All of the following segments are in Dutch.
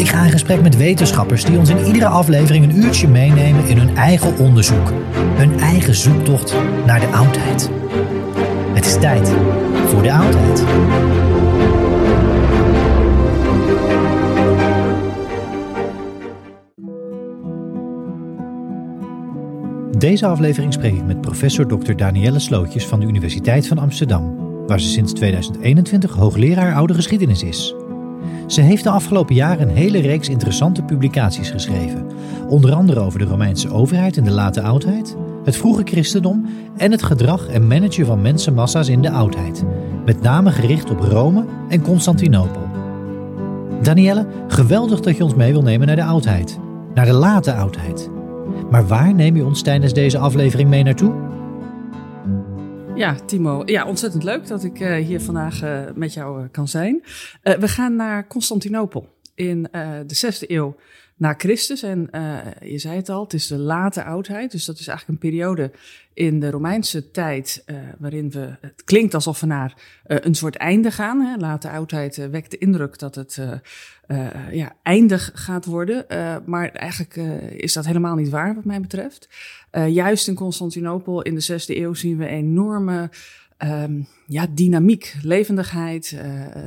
Ik ga in gesprek met wetenschappers die ons in iedere aflevering een uurtje meenemen in hun eigen onderzoek. Hun eigen zoektocht naar de oudheid. Het is tijd voor de oudheid. Deze aflevering spreek ik met professor Dr. Danielle Slootjes van de Universiteit van Amsterdam, waar ze sinds 2021 hoogleraar oude geschiedenis is. Ze heeft de afgelopen jaren een hele reeks interessante publicaties geschreven, onder andere over de Romeinse overheid in de late oudheid, het vroege christendom en het gedrag en managen van mensenmassa's in de oudheid, met name gericht op Rome en Constantinopel. Danielle, geweldig dat je ons mee wil nemen naar de oudheid, naar de late oudheid. Maar waar neem je ons tijdens deze aflevering mee naartoe? Ja, Timo. Ja, ontzettend leuk dat ik uh, hier vandaag uh, met jou uh, kan zijn. we gaan naar Constantinopel in de zesde eeuw na Christus. En je zei het al, het is de late oudheid. Dus dat is eigenlijk een periode in de Romeinse tijd waarin we, het klinkt alsof we naar een soort einde gaan. Hè. Late oudheid wekt de indruk dat het ja, eindig gaat worden. maar eigenlijk is dat helemaal niet waar wat mij betreft. Uh, juist in Constantinopel in de zesde eeuw zien we enorme um, ja, dynamiek, levendigheid. Uh,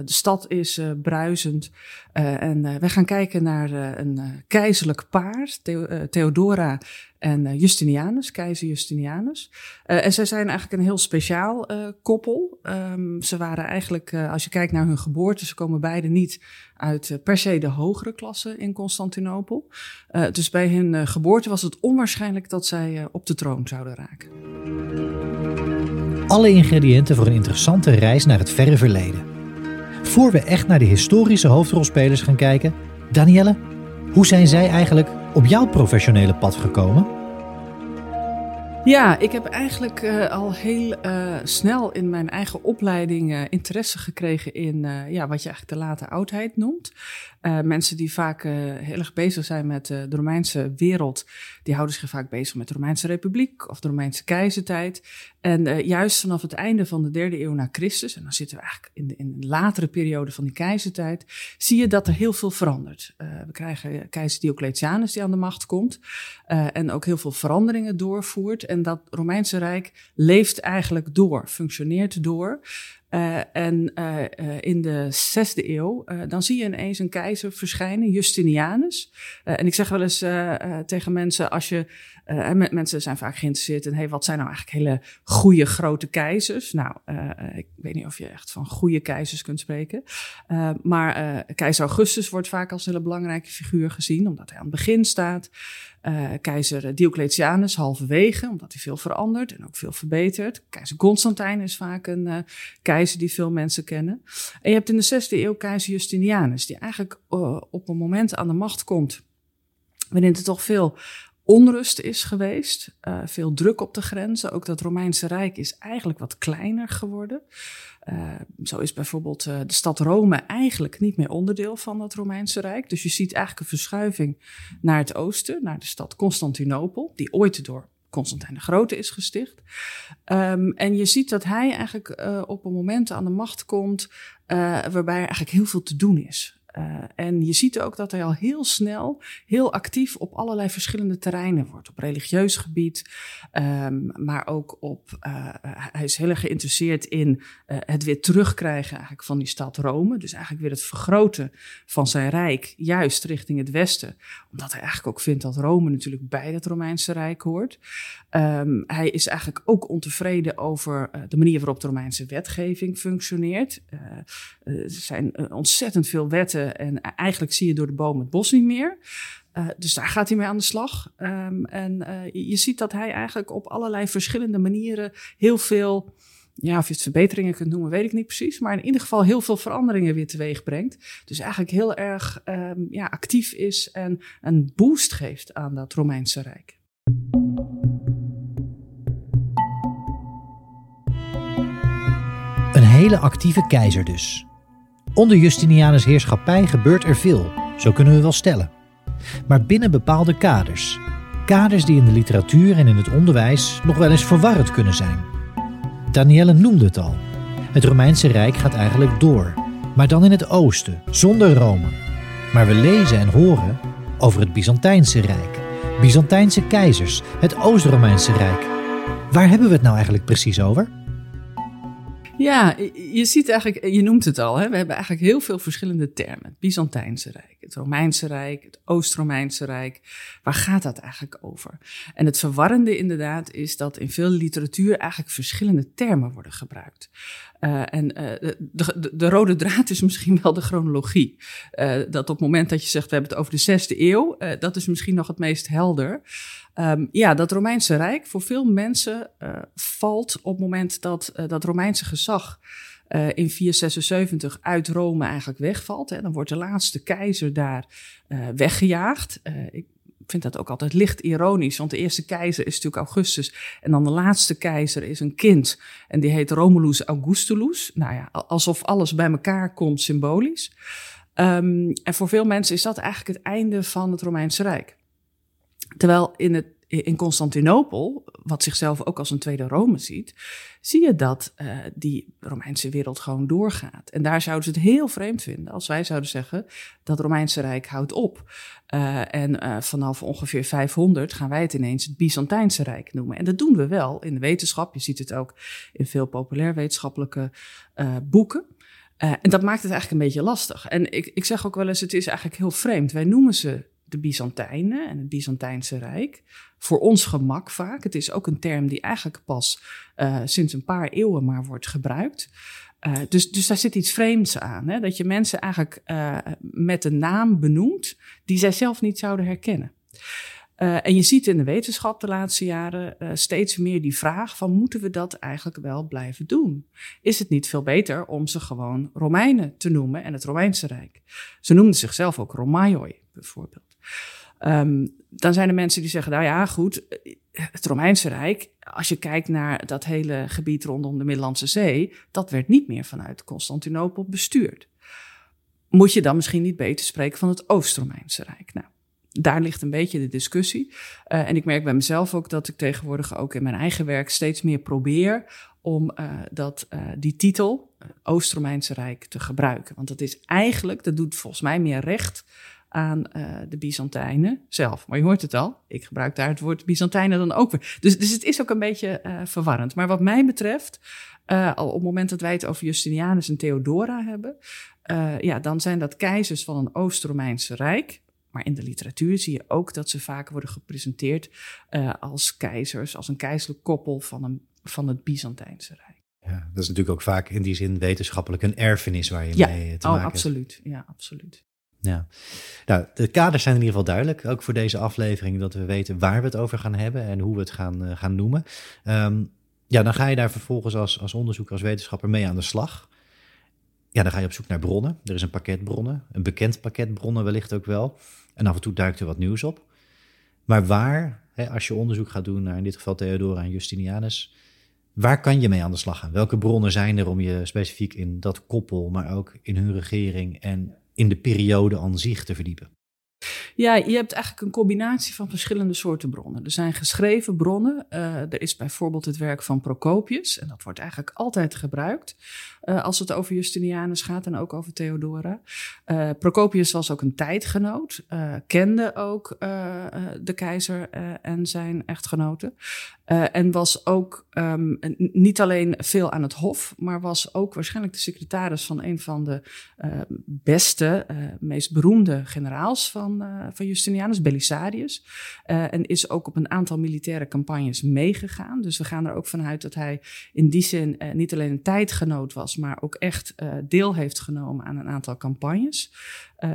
de stad is uh, bruisend. en we gaan kijken naar een keizerlijk paar, Theo Theodora en Justinianus, keizer Justinianus. en zij zijn eigenlijk een heel speciaal koppel. Um, ze waren eigenlijk, als je kijkt naar hun geboorte, ze komen beide niet uit per se de hogere klasse in Constantinopel. Dus bij hun geboorte was het onwaarschijnlijk dat zij op de troon zouden raken. Alle ingrediënten voor een interessante reis naar het verre verleden. Voor we echt naar de historische hoofdrolspelers gaan kijken, Danielle, hoe zijn zij eigenlijk op jouw professionele pad gekomen? Ja, ik heb eigenlijk uh, al heel uh, snel in mijn eigen opleiding uh, interesse gekregen in ja, wat je eigenlijk de late oudheid noemt. Mensen die vaak heel erg bezig zijn met de Romeinse wereld, die houden zich vaak bezig met de Romeinse Republiek of de Romeinse keizertijd. En juist vanaf het einde van de derde eeuw na Christus, en dan zitten we eigenlijk in de, in latere periode van die keizertijd, zie je dat er heel veel verandert. we krijgen keizer Diocletianus die aan de macht komt en ook heel veel veranderingen doorvoert. En dat Romeinse Rijk leeft eigenlijk door, functioneert door. Uh, en uh, uh, in de zesde eeuw, dan zie je ineens een keizer verschijnen, Justinianus. en ik zeg wel eens tegen mensen, als je mensen zijn vaak geïnteresseerd in, hey, wat zijn nou eigenlijk hele goede grote keizers? Nou, ik weet niet of je echt van goede keizers kunt spreken. Maar keizer Augustus wordt vaak als een hele belangrijke figuur gezien, omdat hij aan het begin staat. Keizer Diocletianus halverwege, omdat hij veel verandert en ook veel verbetert. Keizer Constantijn is vaak een keizer die veel mensen kennen. En je hebt in de zesde eeuw keizer Justinianus, die eigenlijk op een moment aan de macht komt waarin er toch veel onrust is geweest, uh, veel druk op de grenzen. Ook dat Romeinse Rijk is eigenlijk wat kleiner geworden. Uh, zo is bijvoorbeeld uh, de stad Rome eigenlijk niet meer onderdeel van dat Romeinse Rijk. Dus je ziet eigenlijk een verschuiving naar het oosten, naar de stad Constantinopel, die ooit door Constantijn de Grote is gesticht. Um, en je ziet dat hij eigenlijk op een moment aan de macht komt waarbij er eigenlijk heel veel te doen is. Uh, en je ziet ook dat hij al heel snel heel actief op allerlei verschillende terreinen wordt. Op religieus gebied, um, maar ook op. Uh, hij is heel erg geïnteresseerd in het weer terugkrijgen eigenlijk van die stad Rome. Dus eigenlijk weer het vergroten van zijn rijk, juist richting het westen. Omdat hij eigenlijk ook vindt dat Rome natuurlijk bij het Romeinse Rijk hoort. Um, hij is eigenlijk ook ontevreden over de manier waarop de Romeinse wetgeving functioneert. er zijn ontzettend veel wetten en eigenlijk zie je door de boom het bos niet meer. Uh, dus daar gaat hij mee aan de slag. Um, en uh, je ziet dat hij eigenlijk op allerlei verschillende manieren heel veel, ja, of je het verbeteringen kunt noemen, weet ik niet precies. Maar in ieder geval heel veel veranderingen weer teweeg brengt. Dus eigenlijk heel erg um, ja, actief is en een boost geeft aan dat Romeinse Rijk. Een hele actieve keizer dus. Onder Justinianus' heerschappij gebeurt er veel, zo kunnen we wel stellen. Maar binnen bepaalde kaders. Kaders die in de literatuur en in het onderwijs nog wel eens verwarrend kunnen zijn. Danielle noemde het al. Het Romeinse Rijk gaat eigenlijk door, maar dan in het oosten, zonder Rome. Maar we lezen en horen over het Byzantijnse Rijk, Byzantijnse keizers, het Oost-Romeinse Rijk. Waar hebben we het nou eigenlijk precies over? Ja, je ziet eigenlijk, je noemt het al, hè? we hebben eigenlijk heel veel verschillende termen. Het Byzantijnse Rijk, het Romeinse Rijk, het Oost-Romeinse Rijk. Waar gaat dat eigenlijk over? En het verwarrende inderdaad is dat in veel literatuur eigenlijk verschillende termen worden gebruikt. Uh, en uh, de, de, de, rode draad is misschien wel de chronologie. Uh, dat op het moment dat je zegt, we hebben het over de zesde eeuw, dat is misschien nog het meest helder. Um, ja, dat Romeinse Rijk voor veel mensen valt op het moment dat dat Romeinse gezag in 476 uit Rome eigenlijk wegvalt. Hè. Dan wordt de laatste keizer daar weggejaagd. ik vind dat ook altijd licht ironisch, want de eerste keizer is natuurlijk Augustus. En dan de laatste keizer is een kind. En die heet Romulus Augustulus. Nou ja, alsof alles bij elkaar komt symbolisch. Um, en voor veel mensen is dat eigenlijk het einde van het Romeinse Rijk. Terwijl in het in Constantinopel, wat zichzelf ook als een tweede Rome ziet, zie je dat uh, die Romeinse wereld gewoon doorgaat. En daar zouden ze het heel vreemd vinden als wij zouden zeggen dat het Romeinse Rijk houdt op. Uh, en uh, vanaf ongeveer 500 gaan wij het ineens het Byzantijnse Rijk noemen. En dat doen we wel in de wetenschap. Je ziet het ook in veel populair wetenschappelijke boeken. en dat maakt het eigenlijk een beetje lastig. En ik, ik zeg ook wel eens, het is eigenlijk heel vreemd. Wij noemen ze de Byzantijnen en het Byzantijnse Rijk. Voor ons gemak vaak. Het is ook een term die eigenlijk pas uh, sinds een paar eeuwen maar wordt gebruikt. Uh, dus, dus daar zit iets vreemds aan. Hè? Dat je mensen eigenlijk uh, met een naam benoemt die zij zelf niet zouden herkennen. En je ziet in de wetenschap de laatste jaren steeds meer die vraag van moeten we dat eigenlijk wel blijven doen? Is het niet veel beter om ze gewoon Romeinen te noemen en het Romeinse Rijk? Ze noemden zichzelf ook Romaioi bijvoorbeeld. Um, dan zijn er mensen die zeggen, nou ja, goed, het Romeinse Rijk, als je kijkt naar dat hele gebied rondom de Middellandse Zee, dat werd niet meer vanuit Constantinopel bestuurd. Moet je dan misschien niet beter spreken van het Oost-Romeinse Rijk? Nou, daar ligt een beetje de discussie. Uh, en ik merk bij mezelf ook dat ik tegenwoordig ook in mijn eigen werk steeds meer probeer om uh, dat, uh, die titel, Oost-Romeinse Rijk, te gebruiken. Want dat is eigenlijk, dat doet volgens mij meer recht aan uh, de Byzantijnen zelf. Maar je hoort het al, ik gebruik daar het woord Byzantijnen dan ook weer. Dus, dus het is ook een beetje uh, verwarrend. Maar wat mij betreft, uh, al op het moment dat wij het over Justinianus en Theodora hebben, ja, dan zijn dat keizers van een Oost-Romeinse Rijk. Maar in de literatuur zie je ook dat ze vaak worden gepresenteerd als keizers, als een keizerlijk koppel van, een, van het Byzantijnse Rijk. Ja, dat is natuurlijk ook vaak in die zin wetenschappelijk een erfenis waar je mee te oh, maken absoluut. Ja, absoluut. Ja, nou, de kaders zijn in ieder geval duidelijk, ook voor deze aflevering, dat we weten waar we het over gaan hebben en hoe we het gaan, uh, gaan noemen. Um, ja, dan ga je daar vervolgens als, als onderzoeker, als wetenschapper mee aan de slag. Ja, dan ga je op zoek naar bronnen. Er is een pakket bronnen, een bekend pakket bronnen wellicht ook wel. En af en toe duikt er wat nieuws op. Maar waar, hè, als je onderzoek gaat doen naar in dit geval Theodora en Justinianus, waar kan je mee aan de slag gaan? Welke bronnen zijn er om je specifiek in dat koppel, maar ook in hun regering en in de periode aan zich te verdiepen? Ja, je hebt eigenlijk een combinatie van verschillende soorten bronnen. Er zijn geschreven bronnen. Uh, er is bijvoorbeeld het werk van Procopius. En dat wordt eigenlijk altijd gebruikt uh, als het over Justinianus gaat en ook over Theodora. Uh, Procopius was ook een tijdgenoot. kende ook de keizer en zijn echtgenoten. en was ook um, niet alleen veel aan het hof, maar was ook waarschijnlijk de secretaris van een van de beste, meest beroemde generaals van eh, van Justinianus, Belisarius. En is ook op een aantal militaire campagnes meegegaan. Dus we gaan er ook vanuit dat hij in die zin niet alleen een tijdgenoot was, maar ook echt deel heeft genomen aan een aantal campagnes.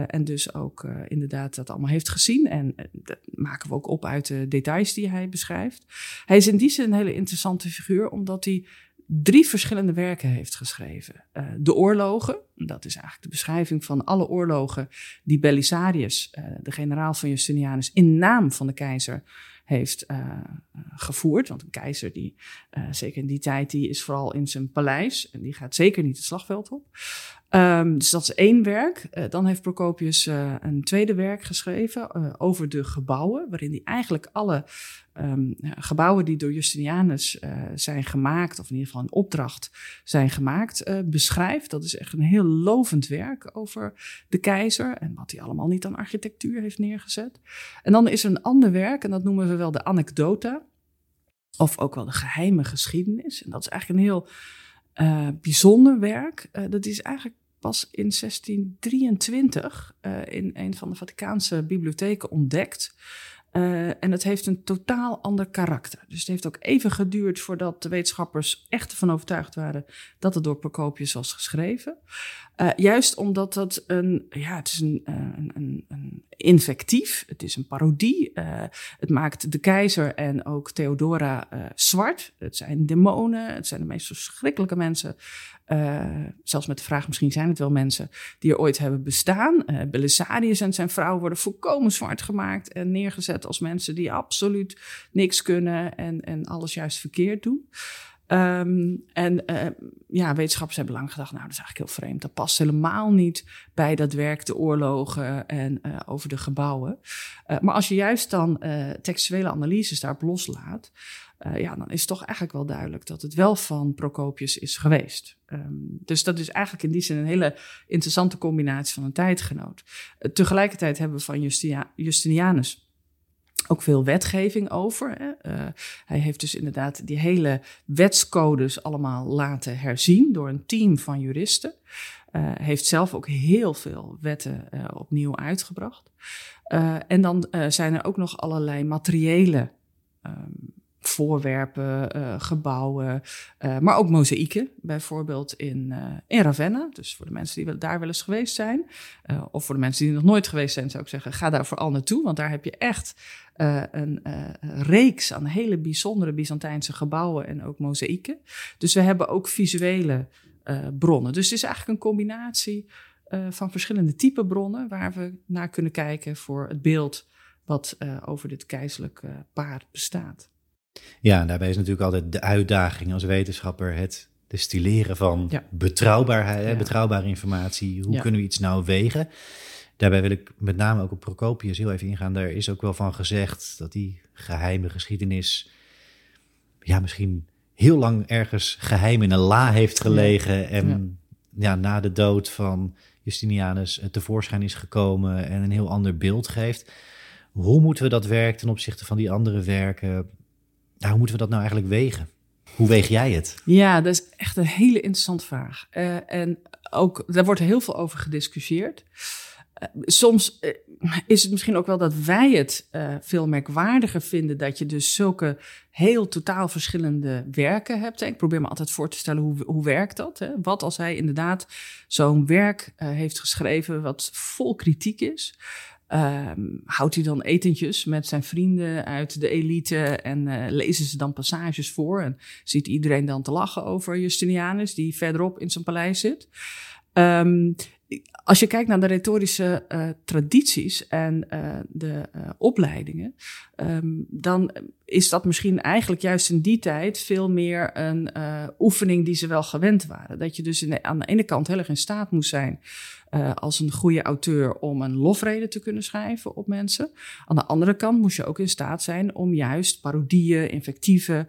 en dus ook inderdaad dat allemaal heeft gezien. En dat maken we ook op uit de details die hij beschrijft. Hij is in die zin een hele interessante figuur, omdat hij drie verschillende werken heeft geschreven. De oorlogen, dat is eigenlijk de beschrijving van alle oorlogen die Belisarius, de generaal van Justinianus, in naam van de keizer heeft uh, gevoerd. Want een keizer, die, zeker in die tijd, die is vooral in zijn paleis en die gaat zeker niet het slagveld op. Um, dus dat is één werk. Uh, dan heeft Procopius uh, een tweede werk geschreven uh, over de gebouwen, waarin hij eigenlijk alle um, gebouwen die door Justinianus zijn gemaakt, of in ieder geval in opdracht zijn gemaakt, beschrijft. Dat is echt een heel lovend werk over de keizer en wat hij allemaal niet aan architectuur heeft neergezet. En dan is er een ander werk, en dat noemen we wel de anekdota, of ook wel de geheime geschiedenis. En dat is eigenlijk een heel uh, bijzonder werk. Uh, dat is eigenlijk pas in 1623 uh, eh, in een van de Vaticaanse bibliotheken ontdekt. En het heeft een totaal ander karakter. Dus het heeft ook even geduurd voordat de wetenschappers echt ervan overtuigd waren dat het door Procopius was geschreven. Uh, juist omdat dat een, ja, het is een, een, een, een invectief, het is een parodie. Uh, het maakt de keizer en ook Theodora zwart. Het zijn demonen, het zijn de meest verschrikkelijke mensen zelfs met de vraag, misschien zijn het wel mensen die er ooit hebben bestaan. Belisarius en zijn vrouw worden volkomen zwart gemaakt en neergezet als mensen die absoluut niks kunnen en, en alles juist verkeerd doen. Um, en uh, ja, wetenschappers hebben lang gedacht, nou, dat is eigenlijk heel vreemd. Dat past helemaal niet bij dat werk, de oorlogen en uh, over de gebouwen. Uh, maar als je juist dan textuele analyses daarop loslaat, ja, dan is toch eigenlijk wel duidelijk dat het wel van Procopius is geweest. Um, dus dat is eigenlijk in die zin een hele interessante combinatie van een tijdgenoot. Tegelijkertijd hebben we van Justinianus ook veel wetgeving over. Hè. Uh, hij heeft dus inderdaad die hele wetscodes allemaal laten herzien door een team van juristen. Uh, heeft zelf ook heel veel wetten uh, opnieuw uitgebracht. en dan zijn er ook nog allerlei materiële um, voorwerpen, uh, gebouwen, uh, maar ook mozaïeken, bijvoorbeeld in, uh, in Ravenna. Dus voor de mensen die daar wel eens geweest zijn, of voor de mensen die nog nooit geweest zijn, zou ik zeggen, ga daar vooral naartoe, want daar heb je echt een reeks aan hele bijzondere Byzantijnse gebouwen en ook mozaïeken. Dus we hebben ook visuele bronnen. Dus het is eigenlijk een combinatie van verschillende type bronnen waar we naar kunnen kijken voor het beeld wat over dit keizerlijk paar bestaat. Ja, daarbij is natuurlijk altijd de uitdaging als wetenschapper het destilleren van ja. betrouwbaarheid, ja. betrouwbare informatie. Hoe ja. kunnen we iets nou wegen? Daarbij wil ik met name ook op Procopius heel even ingaan. Daar is ook wel van gezegd dat die geheime geschiedenis, ja, misschien heel lang ergens geheim in een la heeft gelegen. En ja. na de dood van Justinianus tevoorschijn is gekomen en een heel ander beeld geeft. Hoe moeten we dat werk ten opzichte van die andere werken nou, hoe moeten we dat nou eigenlijk wegen? Hoe weeg jij het? Ja, dat is echt een hele interessante vraag. Uh, en ook, daar wordt heel veel over gediscussieerd. Uh, soms uh, is het misschien ook wel dat wij het veel merkwaardiger vinden dat je dus zulke heel totaal verschillende werken hebt. Ik probeer me altijd voor te stellen hoe, hoe werkt dat? Hè? Wat als hij inderdaad zo'n werk heeft geschreven wat vol kritiek is? Um, houdt hij dan etentjes met zijn vrienden uit de elite en uh, lezen ze dan passages voor en ziet iedereen dan te lachen over Justinianus die verderop in zijn paleis zit? Um, als je kijkt naar de retorische uh, tradities en uh, de opleidingen, um, dan is dat misschien eigenlijk juist in die tijd veel meer een oefening die ze wel gewend waren. Dat je dus aan de ene kant heel erg in staat moest zijn als een goede auteur om een lofrede te kunnen schrijven op mensen. Aan de andere kant moest je ook in staat zijn om juist parodieën, invectieven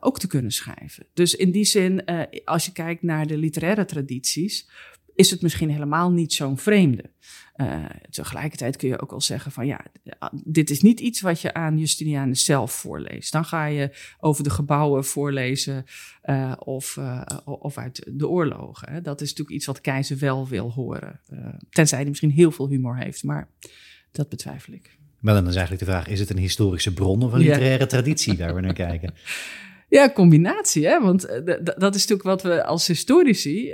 ook te kunnen schrijven. Dus in die zin, als je kijkt naar de literaire tradities is het misschien helemaal niet zo'n vreemde. Uh, tegelijkertijd kun je ook wel zeggen van ja, dit is niet iets wat je aan Justinianus zelf voorleest. Dan ga je over de gebouwen voorlezen uh, of, uh, of uit de oorlogen. Hè. Dat is natuurlijk iets wat keizer wel wil horen. tenzij hij misschien heel veel humor heeft, maar dat betwijfel ik. Maar dan is eigenlijk de vraag, is het een historische bron of een literaire traditie waar we naar kijken? Ja, combinatie, hè? want dat is natuurlijk wat we als historici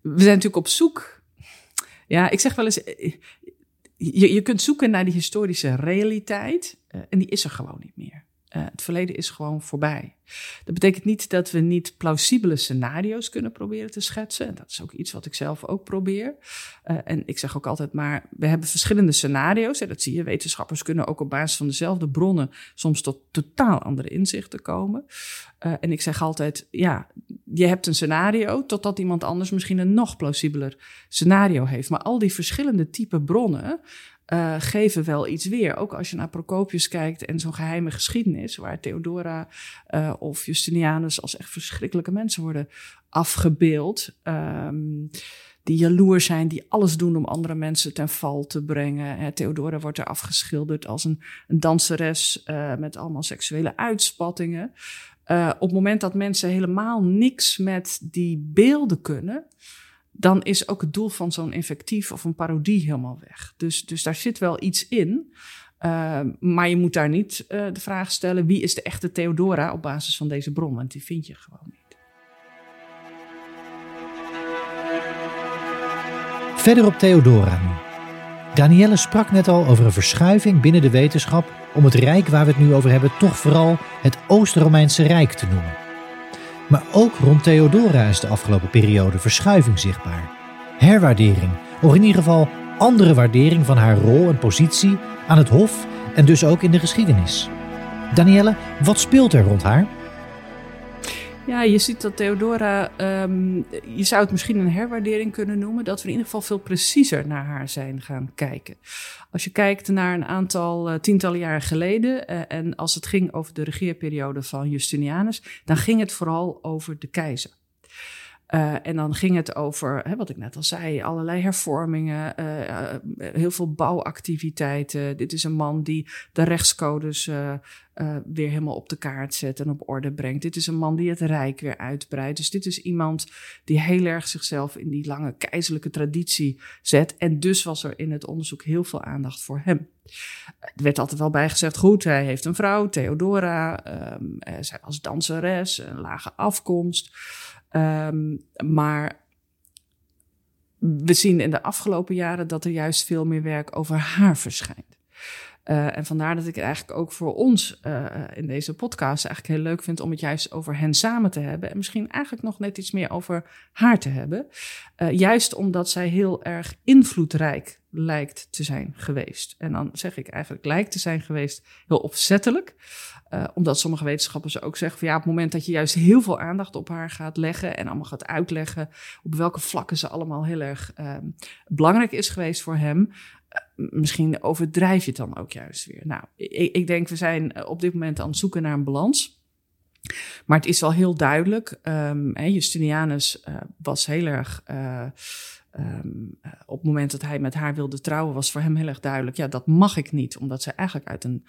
we zijn natuurlijk op zoek. Ja, ik zeg wel eens. Eh, je, je kunt zoeken naar die historische realiteit. Uh, en die is er gewoon niet meer. Uh, het verleden is gewoon voorbij. Dat betekent niet dat we niet plausibele scenario's kunnen proberen te schetsen. En dat is ook iets wat ik zelf ook probeer. Uh, en ik zeg ook altijd maar, we hebben verschillende scenario's. En dat zie je, wetenschappers kunnen ook op basis van dezelfde bronnen soms tot totaal andere inzichten komen. Uh, en ik zeg altijd, ja, je hebt een scenario totdat iemand anders misschien een nog plausibeler scenario heeft. Maar al die verschillende type bronnen uh, geven wel iets weer. Ook als je naar Procopius kijkt en zo'n geheime geschiedenis, waar Theodora uh, of Justinianus als echt verschrikkelijke mensen worden afgebeeld. Um, die jaloers zijn, die alles doen om andere mensen ten val te brengen. Theodora wordt er afgeschilderd als een, danseres uh, met allemaal seksuele uitspattingen. Op het moment dat mensen helemaal niks met die beelden kunnen, dan is ook het doel van zo'n infectief of een parodie helemaal weg. Dus, dus daar zit wel iets in. Uh, maar je moet daar niet uh, de vraag stellen: wie is de echte Theodora op basis van deze bron? Want die vind je gewoon niet. Verder op Theodora nu. Danielle sprak net al over een verschuiving binnen de wetenschap om het rijk waar we het nu over hebben toch vooral het Oost-Romeinse Rijk te noemen. Maar ook rond Theodora is de afgelopen periode verschuiving zichtbaar. Herwaardering, of in ieder geval andere waardering van haar rol en positie aan het hof en dus ook in de geschiedenis. Danielle, wat speelt er rond haar? Ja, je ziet dat Theodora, um, je zou het misschien een herwaardering kunnen noemen, dat we in ieder geval veel preciezer naar haar zijn gaan kijken. Als je kijkt naar een aantal uh, tientallen jaren geleden, uh, en als het ging over de regeerperiode van Justinianus, dan ging het vooral over de keizer. Uh, en dan ging het over, hè, wat ik net al zei, allerlei hervormingen, heel veel bouwactiviteiten. Dit is een man die de rechtscodes weer helemaal op de kaart zet en op orde brengt. Dit is een man die het rijk weer uitbreidt. Dus dit is iemand die heel erg zichzelf in die lange keizerlijke traditie zet. En dus was er in het onderzoek heel veel aandacht voor hem. Er werd altijd wel bijgezegd, goed, hij heeft een vrouw, Theodora. Um, zij was danseres, een lage afkomst. Um, maar we zien in de afgelopen jaren dat er juist veel meer werk over haar verschijnt. Uh, en vandaar dat ik het eigenlijk ook voor ons uh, in deze podcast eigenlijk heel leuk vind om het juist over hen samen te hebben. En misschien eigenlijk nog net iets meer over haar te hebben. Uh, juist omdat zij heel erg invloedrijk lijkt te zijn geweest. En dan zeg ik eigenlijk lijkt te zijn geweest heel opzettelijk. Omdat sommige wetenschappers ook zeggen van ja, op het moment dat je juist heel veel aandacht op haar gaat leggen en allemaal gaat uitleggen op welke vlakken ze allemaal heel erg uh, belangrijk is geweest voor hem, misschien overdrijf je het dan ook juist weer. Nou, ik, ik denk we zijn op dit moment aan het zoeken naar een balans. Maar het is wel heel duidelijk. Um, Justinianus was heel erg Um, op het moment dat hij met haar wilde trouwen, was voor hem heel erg duidelijk: ja, dat mag ik niet, omdat zij eigenlijk uit een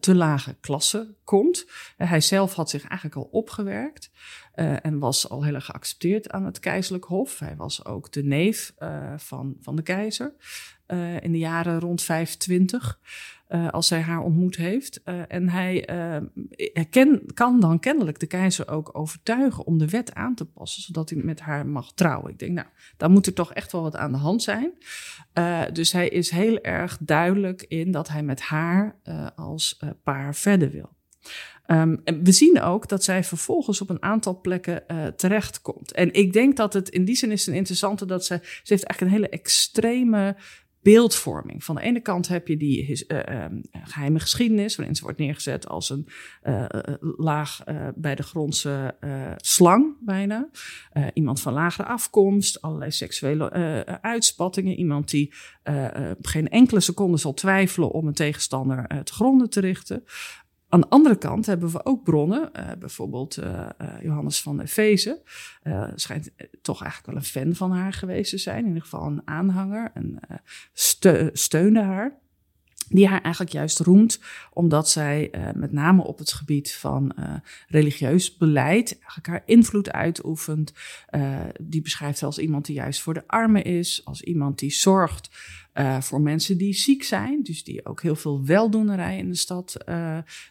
te lage klasse komt. hij zelf had zich eigenlijk al opgewerkt en was al heel erg geaccepteerd aan het keizerlijk hof. Hij was ook de neef van, van de keizer in de jaren rond 25. Uh, als hij haar ontmoet heeft. Uh, en hij uh, kan dan kennelijk de keizer ook overtuigen om de wet aan te passen, zodat hij met haar mag trouwen. Ik denk, nou, dan moet er toch echt wel wat aan de hand zijn. dus hij is heel erg duidelijk in dat hij met haar als paar verder wil. Um, en we zien ook dat zij vervolgens op een aantal plekken uh, terechtkomt. En ik denk dat het in die zin is een interessante dat ze, ze heeft eigenlijk een hele extreme beeldvorming. Van de ene kant heb je die uh, geheime geschiedenis, waarin ze wordt neergezet als een uh, laag bij de grondse slang, bijna. iemand van lagere afkomst, allerlei seksuele uitspattingen. Iemand die geen enkele seconde zal twijfelen om een tegenstander te gronden te richten. Aan de andere kant hebben we ook bronnen, uh, bijvoorbeeld uh, uh, Johannes van Efeze. schijnt toch eigenlijk wel een fan van haar geweest te zijn, in ieder geval een aanhanger en ste steunde haar die haar eigenlijk juist roemt, omdat zij uh, met name op het gebied van uh, religieus beleid eigenlijk haar invloed uitoefent. Uh, die beschrijft ze als iemand die juist voor de armen is, als iemand die zorgt voor mensen die ziek zijn, dus die ook heel veel weldoenerij in de stad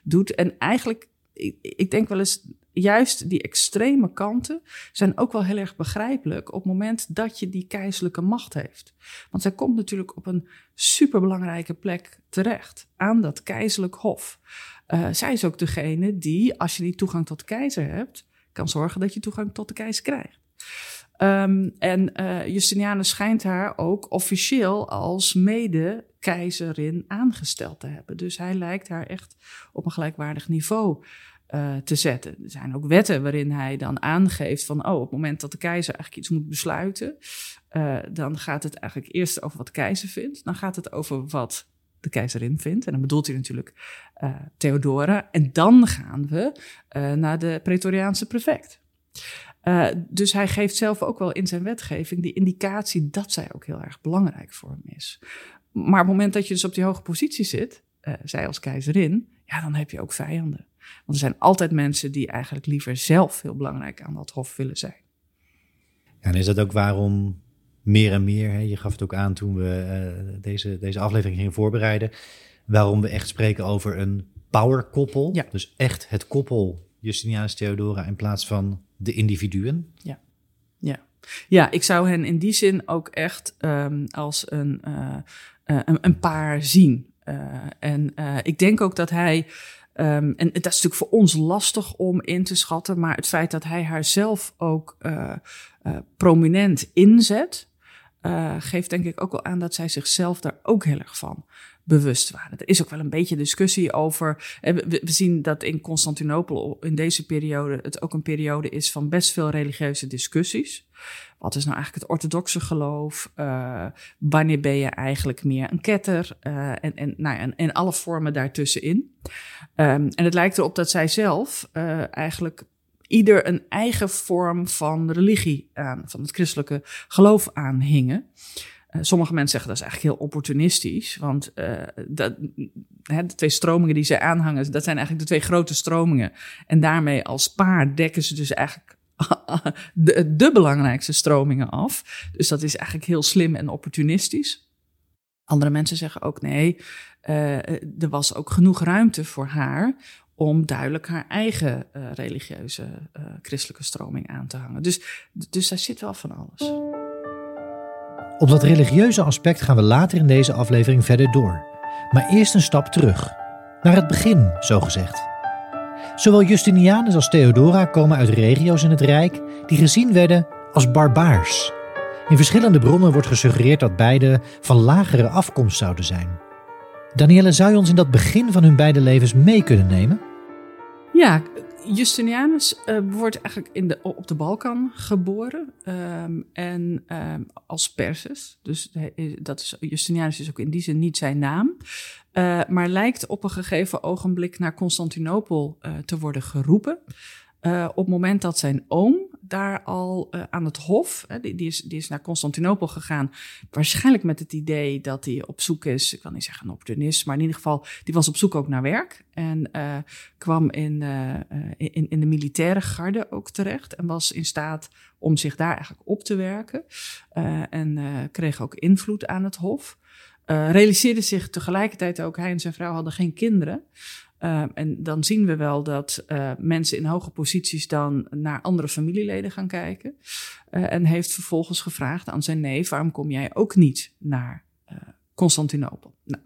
doet. En eigenlijk, ik, ik denk wel eens, juist die extreme kanten zijn ook wel heel erg begrijpelijk op het moment dat je die keizerlijke macht heeft. Want zij komt natuurlijk op een superbelangrijke plek terecht, aan dat keizerlijk hof. Uh, zij is ook degene die, als je die toegang tot de keizer hebt, kan zorgen dat je toegang tot de keizer krijgt. Um, en uh, Justinianus schijnt haar ook officieel als mede-keizerin aangesteld te hebben. Dus hij lijkt haar echt op een gelijkwaardig niveau uh, te zetten. Er zijn ook wetten waarin hij dan aangeeft van, oh, op het moment dat de keizer eigenlijk iets moet besluiten, uh, dan gaat het eigenlijk eerst over wat de keizer vindt, dan gaat het over wat de keizerin vindt. En dan bedoelt hij natuurlijk Theodora. En dan gaan we naar de Pretoriaanse prefect. Dus hij geeft zelf ook wel in zijn wetgeving die indicatie dat zij ook heel erg belangrijk voor hem is. Maar op het moment dat je dus op die hoge positie zit, zij als keizerin, ja, dan heb je ook vijanden. Want er zijn altijd mensen die eigenlijk liever zelf heel belangrijk aan dat hof willen zijn. Ja, en is dat ook waarom meer en meer, hè, je gaf het ook aan toen we uh, deze, deze aflevering gingen voorbereiden, waarom we echt spreken over een powerkoppel. Ja. Dus echt het koppel Justinianus Theodora in plaats van de individuen. Ja, ja. ja ik zou hen in die zin ook echt um, als een, uh, uh, een, een, paar zien. en ik denk ook dat hij Um, en dat is natuurlijk voor ons lastig om in te schatten, maar het feit dat hij haar zelf ook prominent inzet, geeft denk ik ook wel aan dat zij zichzelf daar ook heel erg van bewust waren. Er is ook wel een beetje discussie over. We, we zien dat in Constantinopel in deze periode het ook een periode is van best veel religieuze discussies. Wat is nou eigenlijk het orthodoxe geloof? Uh, wanneer ben je eigenlijk meer een ketter? Uh, en, en, nou ja, en, en alle vormen daartussenin. Um, en het lijkt erop dat zij zelf eigenlijk ieder een eigen vorm van religie aan, van het christelijke geloof aanhingen. Uh, sommige mensen zeggen dat is eigenlijk heel opportunistisch, want uh, dat, hè, de twee stromingen die zij aanhangen, dat zijn eigenlijk de twee grote stromingen. En daarmee als paar dekken ze dus eigenlijk de, de belangrijkste stromingen af. Dus dat is eigenlijk heel slim en opportunistisch. Andere mensen zeggen ook nee, uh, er was ook genoeg ruimte voor haar om duidelijk haar eigen religieuze christelijke stroming aan te hangen. Dus, dus daar zit wel van alles. Op dat religieuze aspect gaan we later in deze aflevering verder door. Maar eerst een stap terug. Naar het begin, zo gezegd. Zowel Justinianus als Theodora komen uit regio's in het Rijk die gezien werden als barbaars. In verschillende bronnen wordt gesuggereerd dat beide van lagere afkomst zouden zijn. Danielle, zou je ons in dat begin van hun beide levens mee kunnen nemen? Ja, Justinianus uh, wordt eigenlijk in de, op de Balkan geboren um, en um, als Perses. Dus dat is, Justinianus is ook in die zin niet zijn naam. Uh, maar lijkt op een gegeven ogenblik naar Constantinopel uh, te worden geroepen. op het moment dat zijn oom, daar al uh, aan het Hof. Hè, die, die, is, die is naar Constantinopel gegaan. Waarschijnlijk met het idee dat hij op zoek is. Ik wil niet zeggen een opportunist, maar in ieder geval, die was op zoek ook naar werk. En uh, kwam in, uh, in, in de militaire garde ook terecht. En was in staat om zich daar eigenlijk op te werken. en kreeg ook invloed aan het Hof. realiseerde zich tegelijkertijd ook, hij en zijn vrouw hadden geen kinderen. Uh, en dan zien we wel dat uh, mensen in hoge posities dan naar andere familieleden gaan kijken. Uh, en heeft vervolgens gevraagd aan zijn neef: waarom kom jij ook niet naar Constantinopel? Nou,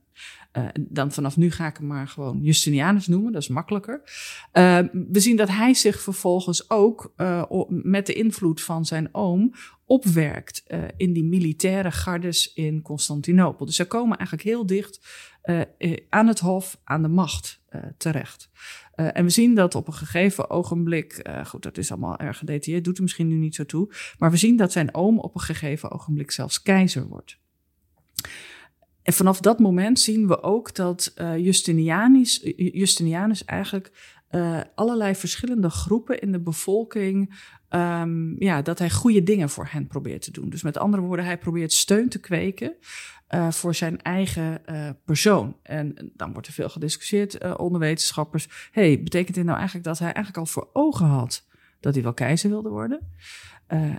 dan vanaf nu ga ik hem maar gewoon Justinianus noemen, dat is makkelijker. we zien dat hij zich vervolgens ook met de invloed van zijn oom opwerkt in die militaire gardes in Constantinopel. Dus ze komen eigenlijk heel dicht aan het hof, aan de macht uh, terecht. Uh, en we zien dat op een gegeven ogenblik, uh, goed, dat is allemaal erg gedetailleerd, doet er misschien nu niet zo toe, maar we zien dat zijn oom op een gegeven ogenblik zelfs keizer wordt. En vanaf dat moment zien we ook dat Justinianus, Justinianus eigenlijk allerlei verschillende groepen in de bevolking um, ja, dat hij goede dingen voor hen probeert te doen. Dus met andere woorden, hij probeert steun te kweken uh, voor zijn eigen uh, persoon. En dan wordt er veel gediscussieerd uh, onder wetenschappers. hey, betekent dit nou eigenlijk dat hij eigenlijk al voor ogen had dat hij wel keizer wilde worden?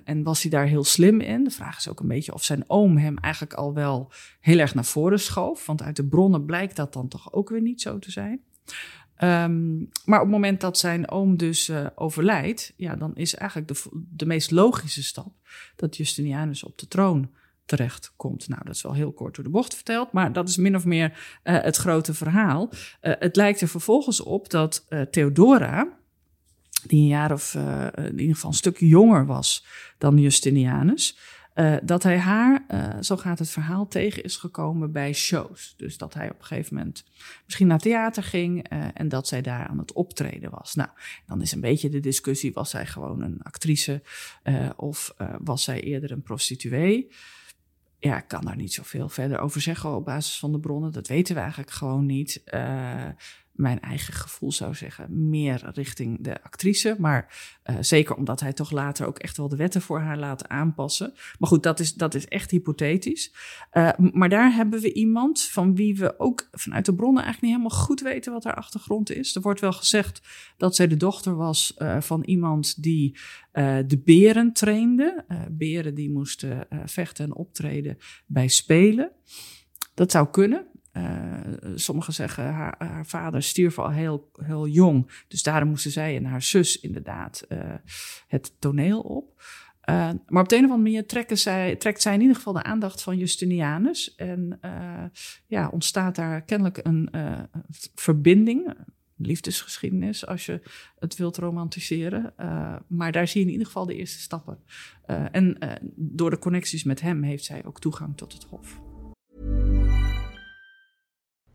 en was hij daar heel slim in? De vraag is ook een beetje of zijn oom hem eigenlijk al wel heel erg naar voren schoof. Want uit de bronnen blijkt dat dan toch ook weer niet zo te zijn. Um, maar op het moment dat zijn oom dus overlijdt, ja, dan is eigenlijk de, de meest logische stap dat Justinianus op de troon terecht komt. Nou, dat is wel heel kort door de bocht verteld, maar dat is min of meer uh, het grote verhaal. Uh, het lijkt er vervolgens op dat Theodora, die een jaar of in ieder geval een stuk jonger was dan Justinianus, dat hij haar, zo gaat het verhaal, tegen is gekomen bij shows. Dus dat hij op een gegeven moment misschien naar theater ging en dat zij daar aan het optreden was. Nou, dan is een beetje de discussie: was zij gewoon een actrice of was zij eerder een prostituee? Ja, ik kan daar niet zoveel verder over zeggen op basis van de bronnen. Dat weten we eigenlijk gewoon niet mijn eigen gevoel zou zeggen, meer richting de actrice. Maar uh, zeker omdat hij toch later ook echt wel de wetten voor haar laat aanpassen. Maar goed, dat is, dat is echt hypothetisch. Uh, maar daar hebben we iemand van wie we ook vanuit de bronnen eigenlijk niet helemaal goed weten wat haar achtergrond is. Er wordt wel gezegd dat zij de dochter was uh, van iemand die de beren trainde. beren die moesten vechten en optreden bij spelen. Dat zou kunnen. Uh, sommigen zeggen haar, haar, vader stierf al heel, heel jong. Dus daarom moesten zij en haar zus inderdaad uh, het toneel op. Uh, maar op de een of andere manier zij, trekt zij in ieder geval de aandacht van Justinianus. En ja, ontstaat daar kennelijk een verbinding, liefdesgeschiedenis, als je het wilt romantiseren. maar daar zie je in ieder geval de eerste stappen. en door de connecties met hem heeft zij ook toegang tot het hof.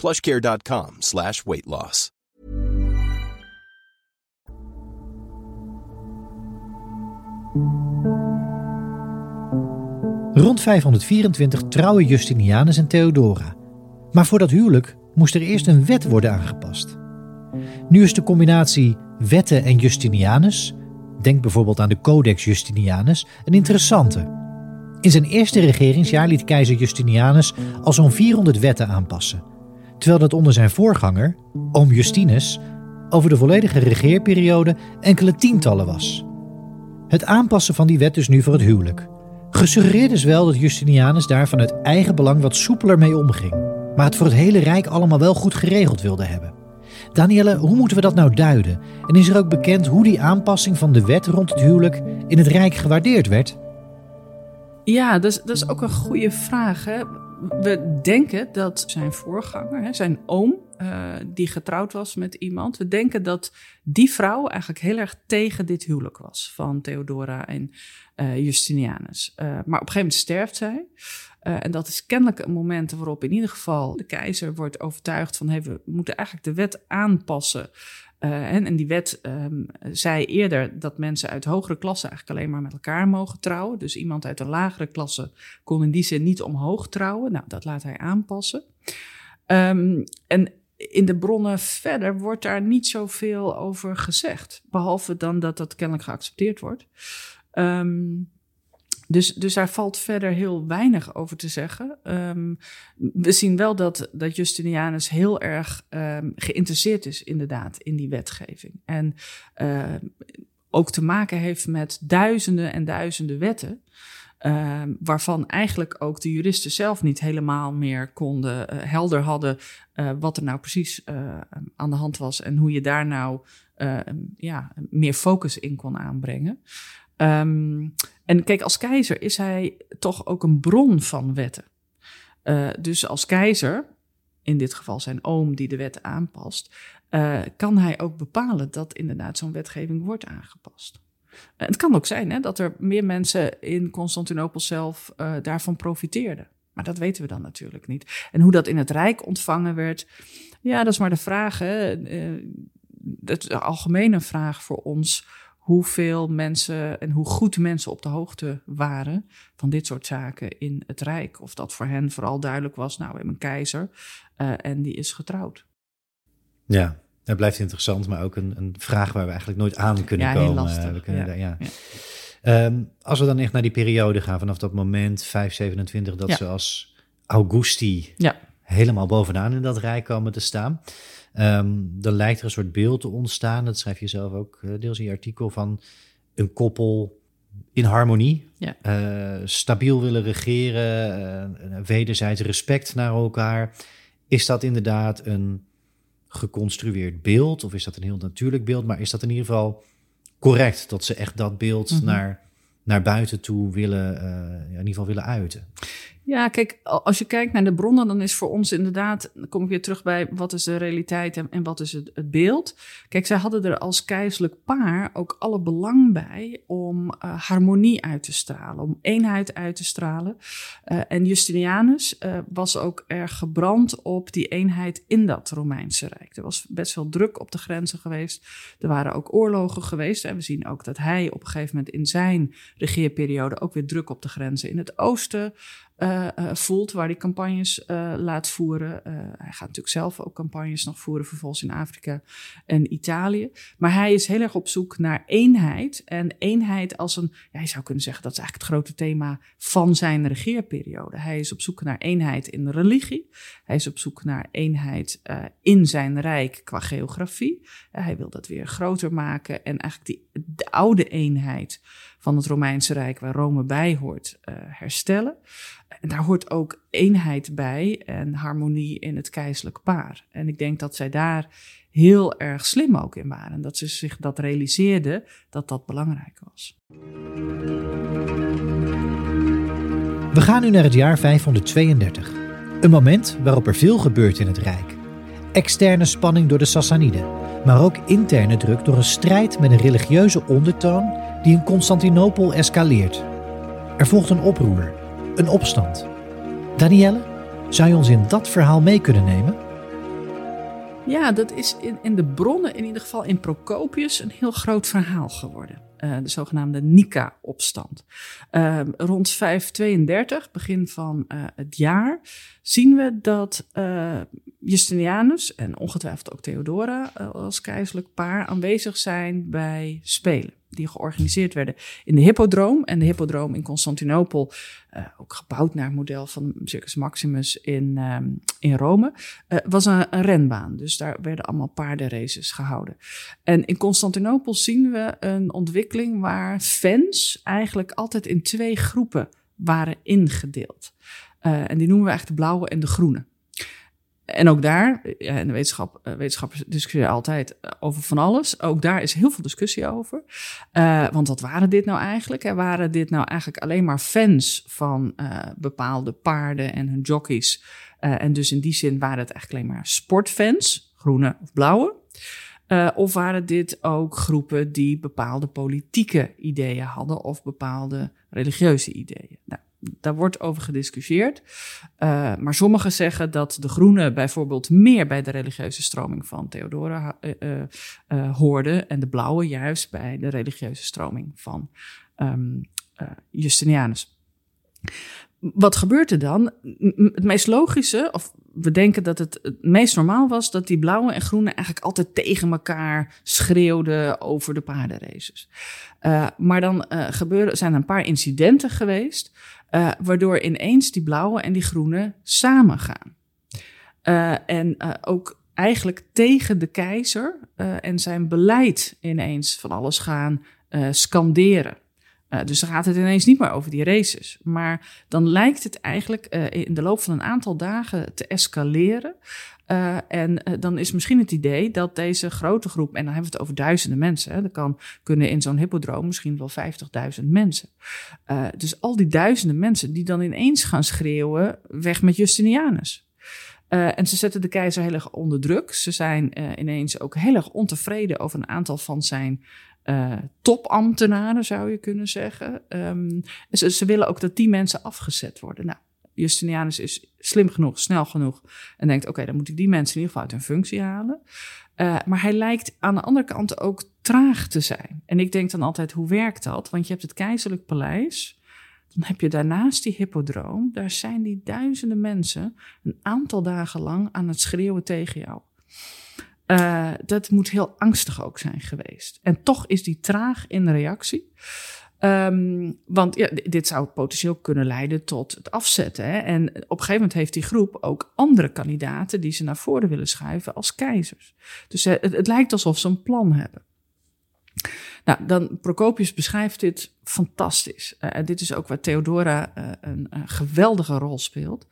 plushcare.com slash weight loss. Rond 524 trouwen Justinianus en Theodora. Maar voor dat huwelijk moest er eerst een wet worden aangepast. Nu is de combinatie wetten en Justinianus, denk bijvoorbeeld aan de Codex Justinianus, een interessante. In zijn eerste regeringsjaar liet keizer Justinianus al zo'n 400 wetten aanpassen terwijl dat onder zijn voorganger, oom Justinus, over de volledige regeerperiode enkele tientallen was. Het aanpassen van die wet dus nu voor het huwelijk. Gesuggereerd is wel dat Justinianus daar vanuit eigen belang wat soepeler mee omging, maar het voor het hele Rijk allemaal wel goed geregeld wilde hebben. Danielle, hoe moeten we dat nou duiden? En is er ook bekend hoe die aanpassing van de wet rond het huwelijk in het Rijk gewaardeerd werd? Ja, dat is, dat is ook een goede vraag. Hè? We denken dat zijn voorganger, zijn oom, uh, die getrouwd was met iemand, we denken dat die vrouw eigenlijk heel erg tegen dit huwelijk was van Theodora en uh, Justinianus. Uh, maar op een gegeven moment sterft zij. En dat is kennelijk een moment waarop in ieder geval de keizer wordt overtuigd van we moeten eigenlijk de wet aanpassen. Uh, en, die wet um, zei eerder dat mensen uit hogere klassen eigenlijk alleen maar met elkaar mogen trouwen. Dus iemand uit een lagere klasse kon in die zin niet omhoog trouwen. Nou, dat laat hij aanpassen. Um, en in de bronnen verder wordt daar niet zoveel over gezegd. Behalve dan dat dat kennelijk geaccepteerd wordt. Um, dus, dus daar valt verder heel weinig over te zeggen. Um, we zien wel dat, dat Justinianus heel erg um, geïnteresseerd is, inderdaad, in die wetgeving. En uh, ook te maken heeft met duizenden en duizenden wetten. Waarvan eigenlijk ook de juristen zelf niet helemaal meer konden uh, helder hadden uh, wat er nou precies aan de hand was en hoe je daar nou ja, meer focus in kon aanbrengen. Um, en kijk, als keizer is hij toch ook een bron van wetten. Uh, dus als keizer, in dit geval zijn oom die de wet aanpast, uh, kan hij ook bepalen dat inderdaad zo'n wetgeving wordt aangepast. Uh, het kan ook zijn hè, dat er meer mensen in Constantinopel zelf daarvan profiteerden. Maar dat weten we dan natuurlijk niet. En hoe dat in het Rijk ontvangen werd, ja, dat is maar de vraag. Hè. dat is een algemene vraag voor ons hoeveel mensen en hoe goed mensen op de hoogte waren van dit soort zaken in het Rijk. Of dat voor hen vooral duidelijk was, nou, we hebben een keizer uh, en die is getrouwd. Ja, dat blijft interessant, maar ook een, een vraag waar we eigenlijk nooit aan kunnen ja, komen. Lastig. We kunnen ja. Daar, ja. ja. Um, als we dan echt naar die periode gaan, vanaf dat moment 527, dat ze als Augusti helemaal bovenaan in dat rijk komen te staan. Um, dan lijkt er een soort beeld te ontstaan, dat schrijf je zelf ook uh, deels in je artikel, van een koppel in harmonie, ja. uh, stabiel willen regeren, uh, wederzijds respect naar elkaar. Is dat inderdaad een geconstrueerd beeld of is dat een heel natuurlijk beeld? Maar is dat in ieder geval correct dat ze echt dat beeld mm -hmm. naar, naar buiten toe willen, in ieder geval willen uiten? Ja, kijk, als je kijkt naar de bronnen, dan is voor ons inderdaad, dan kom ik weer terug bij wat is de realiteit en, en wat is het, het, beeld. Kijk, zij hadden er als keizerlijk paar ook alle belang bij om uh, harmonie uit te stralen, om eenheid uit te stralen. Uh, en Justinianus uh, was ook erg gebrand op die eenheid in dat Romeinse Rijk. Er was best veel druk op de grenzen geweest. Er waren ook oorlogen geweest. En we zien ook dat hij op een gegeven moment in zijn regeerperiode ook weer druk op de grenzen in het oosten uh, uh, voelt, waar hij campagnes uh, laat voeren. hij gaat natuurlijk zelf ook campagnes nog voeren, vervolgens in Afrika en Italië. Maar hij is heel erg op zoek naar eenheid. En eenheid als een, ja, je zou kunnen zeggen, dat is eigenlijk het grote thema van zijn regeerperiode. Hij is op zoek naar eenheid in de religie. Hij is op zoek naar eenheid in zijn rijk qua geografie. hij wil dat weer groter maken en eigenlijk die, de oude eenheid van het Romeinse Rijk, waar Rome bij hoort, uh, herstellen. En daar hoort ook eenheid bij en harmonie in het keizerlijk paar. En ik denk dat zij daar heel erg slim ook in waren. Dat ze zich dat realiseerden dat dat belangrijk was. We gaan nu naar het jaar 532. Een moment waarop er veel gebeurt in het Rijk. Externe spanning door de Sassaniden, maar ook interne druk door een strijd met een religieuze ondertoon die in Constantinopel escaleert. Er volgt een oproer, een opstand. Danielle, zou je ons in dat verhaal mee kunnen nemen? Ja, dat is in, in de bronnen, in ieder geval in Procopius, een heel groot verhaal geworden. Uh, de zogenaamde Nika-opstand. Uh, rond 532, begin van uh, het jaar, zien we dat Justinianus en ongetwijfeld ook Theodora als keizerlijk paar aanwezig zijn bij Spelen die georganiseerd werden in de Hippodroom. En de Hippodroom in Constantinopel, uh, ook gebouwd naar het model van Circus Maximus in, um, in Rome, was een, een, renbaan. Dus daar werden allemaal paardenraces gehouden. En in Constantinopel zien we een ontwikkeling waar fans eigenlijk altijd in twee groepen waren ingedeeld. En die noemen we eigenlijk de blauwe en de groene. En ook daar, ja, in de wetenschap, wetenschappers discussiëren altijd over van alles. Ook daar is heel veel discussie over. want wat waren dit nou eigenlijk? En waren dit nou eigenlijk alleen maar fans van bepaalde paarden en hun jockeys? en dus in die zin waren het eigenlijk alleen maar sportfans, groene of blauwe. Of waren dit ook groepen die bepaalde politieke ideeën hadden of bepaalde religieuze ideeën? Nou, daar wordt over gediscussieerd. Uh, maar sommigen zeggen dat de groenen bijvoorbeeld meer bij de religieuze stroming van Theodora uh, hoorden en de blauwe juist bij de religieuze stroming van um, Justinianus. Wat gebeurt er dan? Het meest logische, of we denken dat het het meest normaal was dat die blauwe en groene eigenlijk altijd tegen elkaar schreeuwden over de paardenraces. Uh, maar dan uh, gebeuren, zijn er een paar incidenten geweest, uh, waardoor ineens die blauwe en die groene samen gaan. en ook eigenlijk tegen de keizer en zijn beleid ineens van alles gaan scanderen. Uh, dus dan gaat het ineens niet meer over die races. Maar dan lijkt het eigenlijk uh, in de loop van een aantal dagen te escaleren. Uh, en dan is misschien het idee dat deze grote groep, en dan hebben we het over duizenden mensen, hè, er kan, kunnen in zo'n hippodroom misschien wel 50.000 mensen. dus al die duizenden mensen die dan ineens gaan schreeuwen: weg met Justinianus. En ze zetten de keizer heel erg onder druk. Ze zijn ineens ook heel erg ontevreden over een aantal van zijn uh, topambtenaren, zou je kunnen zeggen. Um, ze, willen ook dat die mensen afgezet worden. Nou, Justinianus is slim genoeg, snel genoeg en denkt: oké, dan moet ik die mensen in ieder geval uit hun functie halen. Uh, maar hij lijkt aan de andere kant ook traag te zijn. En ik denk dan altijd: hoe werkt dat? Want je hebt het keizerlijk paleis. Dan heb je daarnaast die hippodroom. Daar zijn die duizenden mensen een aantal dagen lang aan het schreeuwen tegen jou. Uh, dat moet heel angstig ook zijn geweest. En toch is die traag in de reactie. Um, want ja, dit zou potentieel kunnen leiden tot het afzetten. Hè? En op een gegeven moment heeft die groep ook andere kandidaten die ze naar voren willen schuiven als keizers. Dus uh, het, lijkt alsof ze een plan hebben. Nou, dan Procopius beschrijft dit fantastisch. Uh, dit is ook waar Theodora een geweldige rol speelt.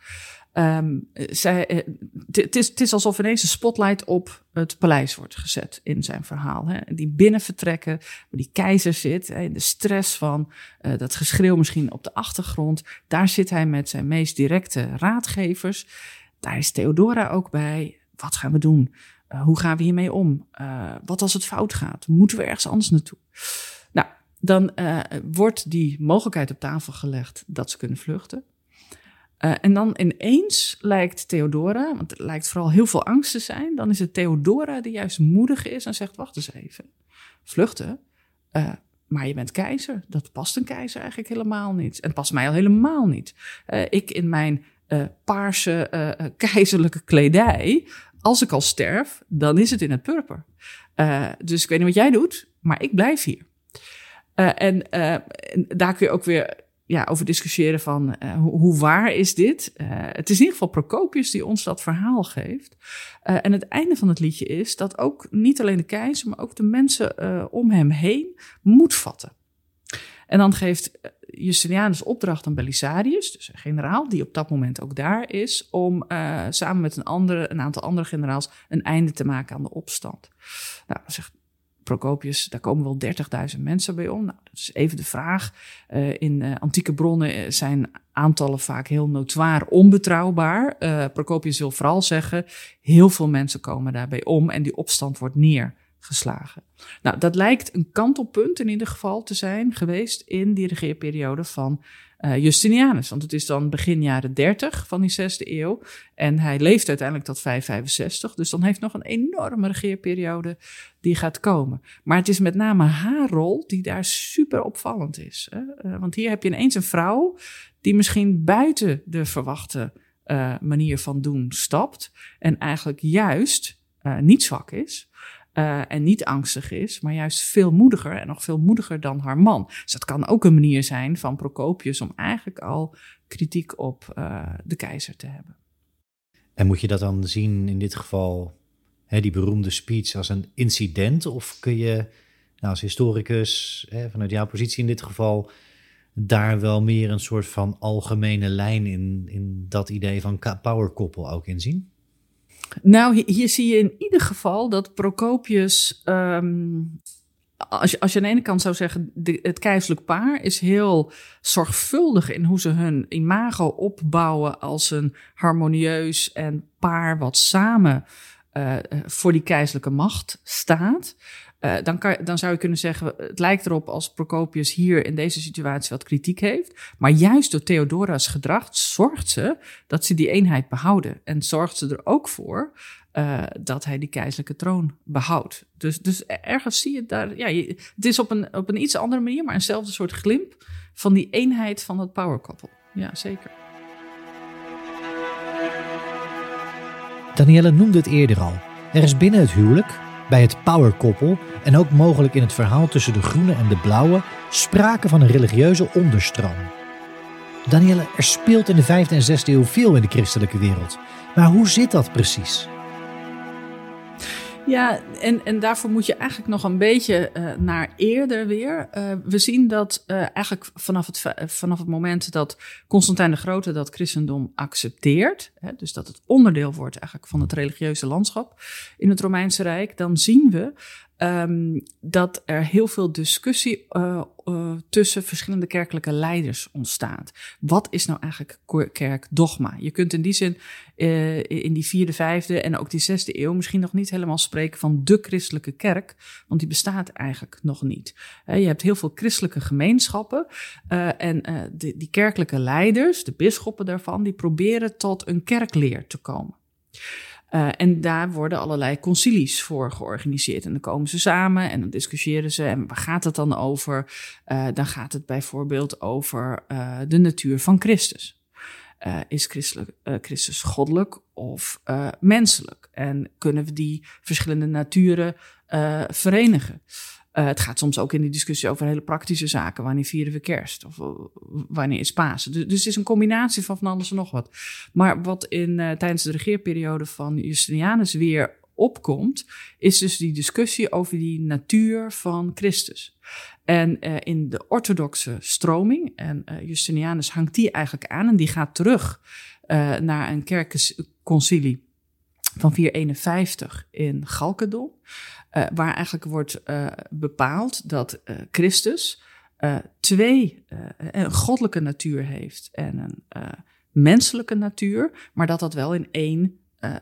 Um, zij, eh, het, is, alsof ineens een spotlight op het paleis wordt gezet in zijn verhaal. Hè. Die binnenvertrekken, waar die keizer zit, hè, de stress van uh, dat geschreeuw misschien op de achtergrond. Daar zit hij met zijn meest directe raadgevers. Daar is Theodora ook bij. Wat gaan we doen? Uh, hoe gaan we hiermee om? Wat als het fout gaat? Moeten we ergens anders naartoe? Nou, dan wordt die mogelijkheid op tafel gelegd dat ze kunnen vluchten. Uh, en dan ineens lijkt Theodora, want het lijkt vooral heel veel angst te zijn, dan is het Theodora die juist moedig is en zegt: Wacht eens even, vluchten. Uh, maar je bent keizer. Dat past een keizer eigenlijk helemaal niet. En past mij al helemaal niet. Uh, ik in mijn paarse keizerlijke kledij, als ik al sterf, dan is het in het purper. dus ik weet niet wat jij doet, maar ik blijf hier. en daar kun je ook weer ja, over discussiëren van uh, hoe, waar is dit? Uh, het is in ieder geval Procopius die ons dat verhaal geeft. Uh, en het einde van het liedje is dat ook niet alleen de keizer, maar ook de mensen om hem heen moed vatten. En dan geeft Justinianus opdracht aan Belisarius, dus een generaal die op dat moment ook daar is, om samen met een, andere, een aantal andere generaals een einde te maken aan de opstand. Nou, zegt Procopius, daar komen wel 30.000 mensen bij om. Nou, dat is even de vraag. Uh, in uh, antieke bronnen eh, zijn aantallen vaak heel notoir onbetrouwbaar. Uh, Procopius wil vooral zeggen, heel veel mensen komen daarbij om en die opstand wordt neergeslagen. Nou, dat lijkt een kantelpunt in ieder geval te zijn geweest in die regeerperiode van uh, Justinianus. Want het is dan begin jaren 30 van die zesde eeuw. En hij leeft uiteindelijk tot 565. Dus dan heeft nog een enorme regeerperiode die gaat komen. Maar het is met name haar rol die daar super opvallend is. Hè? Uh, want hier heb je ineens een vrouw die misschien buiten de verwachte uh, manier van doen stapt. En eigenlijk juist niet zwak is. Uh, en niet angstig is, maar juist veel moediger en nog veel moediger dan haar man. Dus dat kan ook een manier zijn van Procopius om eigenlijk al kritiek op uh, de keizer te hebben. En moet je dat dan zien in dit geval, hè, die beroemde speech, als een incident? Of kun je nou, als historicus, hè, vanuit jouw positie in dit geval, daar wel meer een soort van algemene lijn in, in dat idee van powerkoppel ook in zien? Nou, hier, zie je in ieder geval dat Procopius ehm, als je, als je aan de ene kant zou zeggen, het keizerlijk paar is heel zorgvuldig in hoe ze hun imago opbouwen als een harmonieus en paar wat samen uh, voor die keizerlijke macht staat. Uh, dan, kan, dan zou je kunnen zeggen, het lijkt erop als Procopius hier in deze situatie wat kritiek heeft. Maar juist door Theodora's gedrag zorgt ze dat ze die eenheid behouden. En zorgt ze er ook voor uh, dat hij die keizerlijke troon behoudt. Dus, dus ergens zie je daar, ja, het is op een, op een iets andere manier, maar eenzelfde soort glimp van die eenheid van het power couple. Ja, zeker. Danielle noemde het eerder al. Er is binnen het huwelijk, bij het powerkoppel en ook mogelijk in het verhaal tussen de groene en de blauwe sprake van een religieuze onderstroom. Danielle, er speelt in de 5e en 6e eeuw veel in de christelijke wereld. Maar hoe zit dat precies? Ja, en, en daarvoor moet je eigenlijk nog een beetje uh, naar eerder weer. Uh, we zien dat uh, eigenlijk vanaf het, vanaf het moment dat Constantijn de Grote dat christendom accepteert, hè, dus dat het onderdeel wordt eigenlijk van het religieuze landschap in het Romeinse Rijk, dan zien we um, dat er heel veel discussie uh, uh, tussen verschillende kerkelijke leiders ontstaat. Wat is nou eigenlijk kerkdogma? Je kunt in die zin uh, in die vierde, vijfde en ook die zesde eeuw misschien nog niet helemaal spreken van de christelijke kerk, want die bestaat eigenlijk nog niet. je hebt heel veel christelijke gemeenschappen en die, die kerkelijke leiders, de bisschoppen daarvan, die proberen tot een kerkleer te komen. Uh, en daar worden allerlei concilies voor georganiseerd. En dan komen ze samen en dan discussiëren ze. En waar gaat het dan over? Uh, dan gaat het bijvoorbeeld over uh, de natuur van Christus. is Christus goddelijk of menselijk? En kunnen we die verschillende naturen verenigen? Uh, het gaat soms ook in die discussie over hele praktische zaken. Wanneer vieren we kerst? Of uh, wanneer is Pasen? Dus, dus, het is een combinatie van van alles en nog wat. Maar wat in, uh, tijdens de regeerperiode van Justinianus weer opkomt, is dus die discussie over die natuur van Christus. En in de orthodoxe stroming, en Justinianus hangt die eigenlijk aan, en die gaat terug naar een kerkconcilie van 451 in Galkedon. Uh, waar eigenlijk wordt uh, bepaald dat uh, Christus twee, een goddelijke natuur heeft en een menselijke natuur, maar dat dat wel in één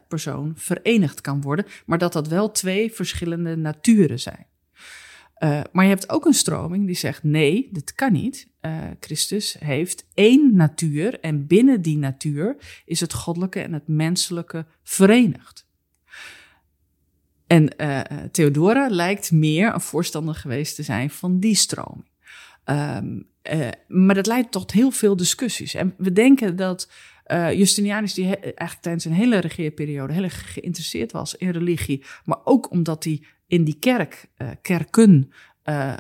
persoon verenigd kan worden, maar dat dat wel twee verschillende naturen zijn. maar je hebt ook een stroming die zegt: nee, dit kan niet. Christus heeft één natuur en binnen die natuur is het goddelijke en het menselijke verenigd. En uh, Theodora lijkt meer een voorstander geweest te zijn van die stroming. Um, uh, maar dat leidt tot heel veel discussies. En we denken dat uh, Justinianus, die eigenlijk tijdens zijn hele regeerperiode heel erg geïnteresseerd was in religie, maar ook omdat hij in die kerk, kerken,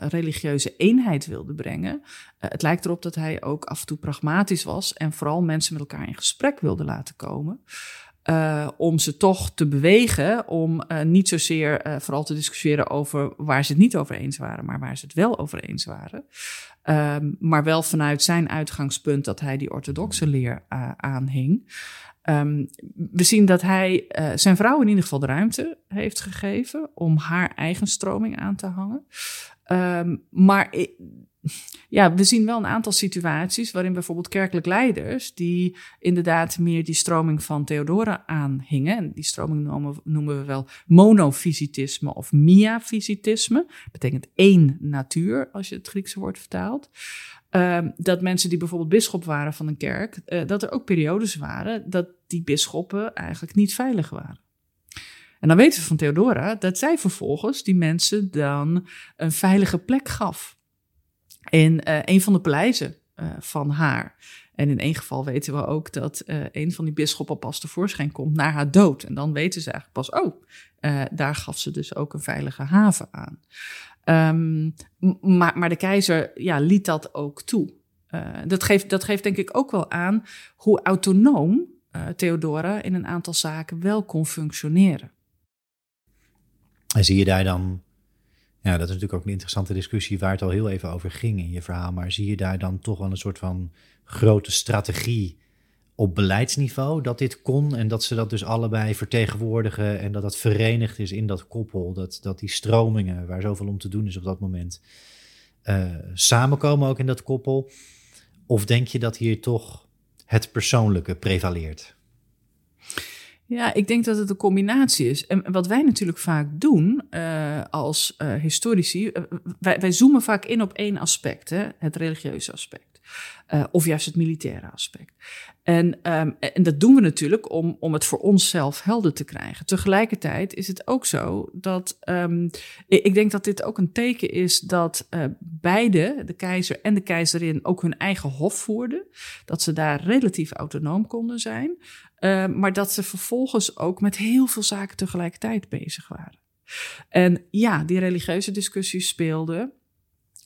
religieuze eenheid wilde brengen. het lijkt erop dat hij ook af en toe pragmatisch was en vooral mensen met elkaar in gesprek wilde laten komen. Uh, om ze toch te bewegen om uh, niet zozeer uh, vooral te discussiëren over waar ze het niet over eens waren, maar waar ze het wel over eens waren. Um, maar wel vanuit zijn uitgangspunt dat hij die orthodoxe leer aanhing. Um, we zien dat hij zijn vrouw in ieder geval de ruimte heeft gegeven om haar eigen stroming aan te hangen. Um, maar ja, we zien wel een aantal situaties waarin bijvoorbeeld kerkelijk leiders, die inderdaad meer die stroming van Theodora aanhingen, en die stroming noemen, noemen we wel monofysitisme of miafysitisme, betekent één natuur als je het Griekse woord vertaalt. Uh, dat mensen die bijvoorbeeld bisschop waren van een kerk, uh, dat er ook periodes waren dat die bisschoppen eigenlijk niet veilig waren. En dan weten we van Theodora dat zij vervolgens die mensen dan een veilige plek gaf in uh, een van de paleizen uh, van haar. En in één geval weten we ook dat uh, een van die bisschoppen pas tevoorschijn komt naar haar dood. En dan weten ze eigenlijk pas, oh, daar gaf ze dus ook een veilige haven aan. Maar, maar de keizer ja, liet dat ook toe. dat, geeft, dat geeft denk ik ook wel aan hoe autonoom Theodora in een aantal zaken wel kon functioneren. En zie je daar dan Ja, dat is natuurlijk ook een interessante discussie waar het al heel even over ging in je verhaal. Maar zie je daar dan toch wel een soort van grote strategie op beleidsniveau dat dit kon en dat ze dat dus allebei vertegenwoordigen en dat dat verenigd is in dat koppel, dat, dat die stromingen waar zoveel om te doen is op dat moment uh, samenkomen ook in dat koppel? Of denk je dat hier toch het persoonlijke prevaleert? Ja, ik denk dat het een combinatie is. En wat wij natuurlijk vaak doen uh, als uh, historici, wij, wij, zoomen vaak in op één aspect, hè, het religieuze aspect. Uh, of juist het militaire aspect. En, um, en dat doen we natuurlijk om, om het voor onszelf helder te krijgen. Tegelijkertijd is het ook zo dat um, ik denk dat dit ook een teken is dat uh, beide, de keizer en de keizerin, ook hun eigen hof voerden. Dat ze daar relatief autonoom konden zijn. Uh, maar dat ze vervolgens ook met heel veel zaken tegelijkertijd bezig waren. En ja, die religieuze discussies speelden.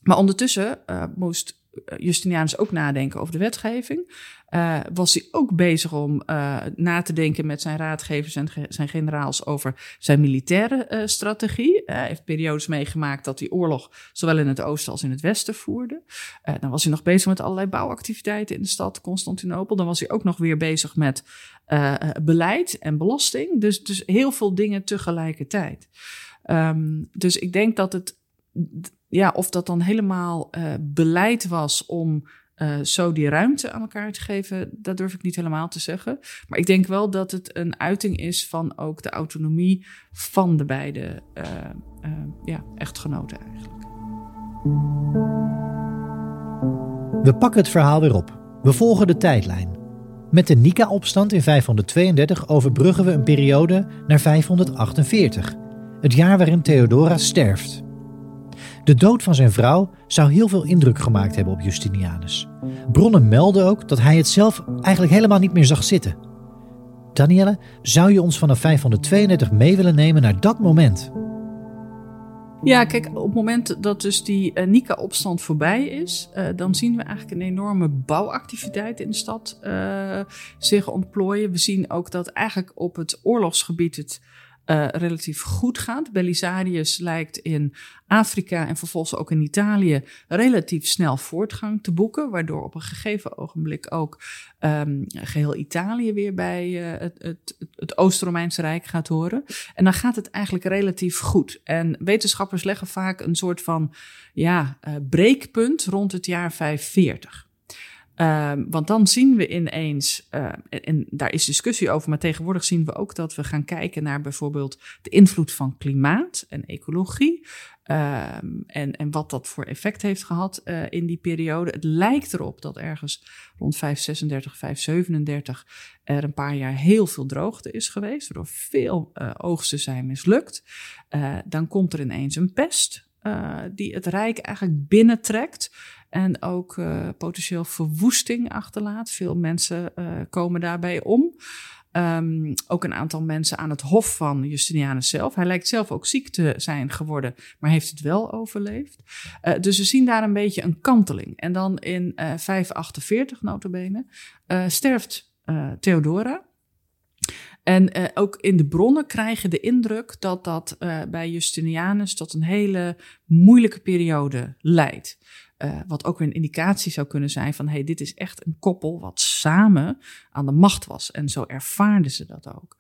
Maar ondertussen uh, moest eh, Justinianus ook nadenken over de wetgeving. Uh, was hij ook bezig om uh, na te denken met zijn raadgevers en zijn generaals over zijn militaire strategie. Hij heeft periodes meegemaakt dat hij oorlog zowel in het oosten als in het westen voerde. dan was hij nog bezig met allerlei bouwactiviteiten in de stad Constantinopel. Dan was hij ook nog weer bezig met beleid en belasting. Dus, dus heel veel dingen tegelijkertijd. Um, dus ik denk dat het ja, of dat dan helemaal uh, beleid was om uh, zo die ruimte aan elkaar te geven, dat durf ik niet helemaal te zeggen. Maar ik denk wel dat het een uiting is van ook de autonomie van de beide uh, ja, echtgenoten eigenlijk. We pakken het verhaal weer op. We volgen de tijdlijn. Met de Nika-opstand in 532 overbruggen we een periode naar 548, het jaar waarin Theodora sterft. De dood van zijn vrouw zou heel veel indruk gemaakt hebben op Justinianus. Bronnen melden ook dat hij het zelf eigenlijk helemaal niet meer zag zitten. Danielle, zou je ons vanaf 532 mee willen nemen naar dat moment? Ja, kijk, op het moment dat dus die uh, Nika-opstand voorbij is, uh, dan zien we eigenlijk een enorme bouwactiviteit in de stad uh, zich ontplooien. We zien ook dat eigenlijk op het oorlogsgebied het uh, relatief goed gaat. Belisarius lijkt in Afrika en vervolgens ook in Italië relatief snel voortgang te boeken, waardoor op een gegeven ogenblik ook um, geheel Italië weer bij uh, het, het, het Oost-Romeinse Rijk gaat horen. En dan gaat het eigenlijk relatief goed. En wetenschappers leggen vaak een soort van ja, uh, breekpunt rond het jaar 540. Um, want dan zien we ineens, uh, en, daar is discussie over, maar tegenwoordig zien we ook dat we gaan kijken naar bijvoorbeeld de invloed van klimaat en ecologie. Um, en, en wat dat voor effect heeft gehad uh, in die periode. Het lijkt erop dat ergens rond 536, 537 er een paar jaar heel veel droogte is geweest, waardoor veel uh, oogsten zijn mislukt. dan komt er ineens een pest. die het Rijk eigenlijk binnentrekt. En ook uh, potentieel verwoesting achterlaat. Veel mensen uh, komen daarbij om. Um, ook een aantal mensen aan het hof van Justinianus zelf. Hij lijkt zelf ook ziek te zijn geworden, maar heeft het wel overleefd. Uh, dus we zien daar een beetje een kanteling. En dan in 548 notabene sterft Theodora. En ook in de bronnen krijgen de indruk dat dat bij Justinianus tot een hele moeilijke periode leidt. Uh, wat ook weer een indicatie zou kunnen zijn van hey, dit is echt een koppel wat samen aan de macht was. En zo ervaarden ze dat ook.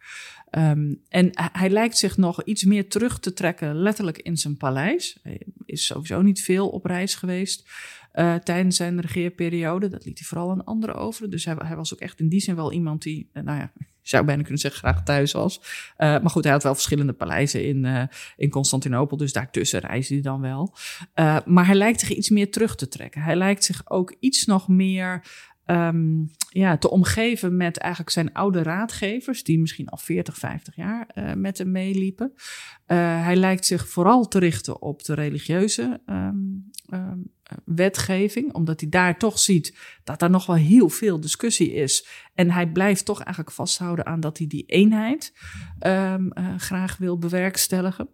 Um, en hij lijkt zich nog iets meer terug te trekken, letterlijk in zijn paleis. Hij is sowieso niet veel op reis geweest uh, tijdens zijn regeerperiode. Dat liet hij vooral aan anderen over. Dus hij, hij, was ook echt in die zin wel iemand die, uh, nou ja, zou bijna kunnen zeggen, graag thuis was. Uh, maar goed, hij had wel verschillende paleizen in, uh, in Constantinopel, dus daartussen reisde hij dan wel. Uh, maar hij lijkt zich iets meer terug te trekken. Hij lijkt zich ook iets nog meer um, ja, te omgeven met eigenlijk zijn oude raadgevers, die misschien al 40, 50 jaar met hem meeliepen. Hij lijkt zich vooral te richten op de religieuze um, um, wetgeving, omdat hij daar toch ziet dat er nog wel heel veel discussie is. En hij blijft toch eigenlijk vasthouden aan dat hij die eenheid uh, graag wil bewerkstelligen.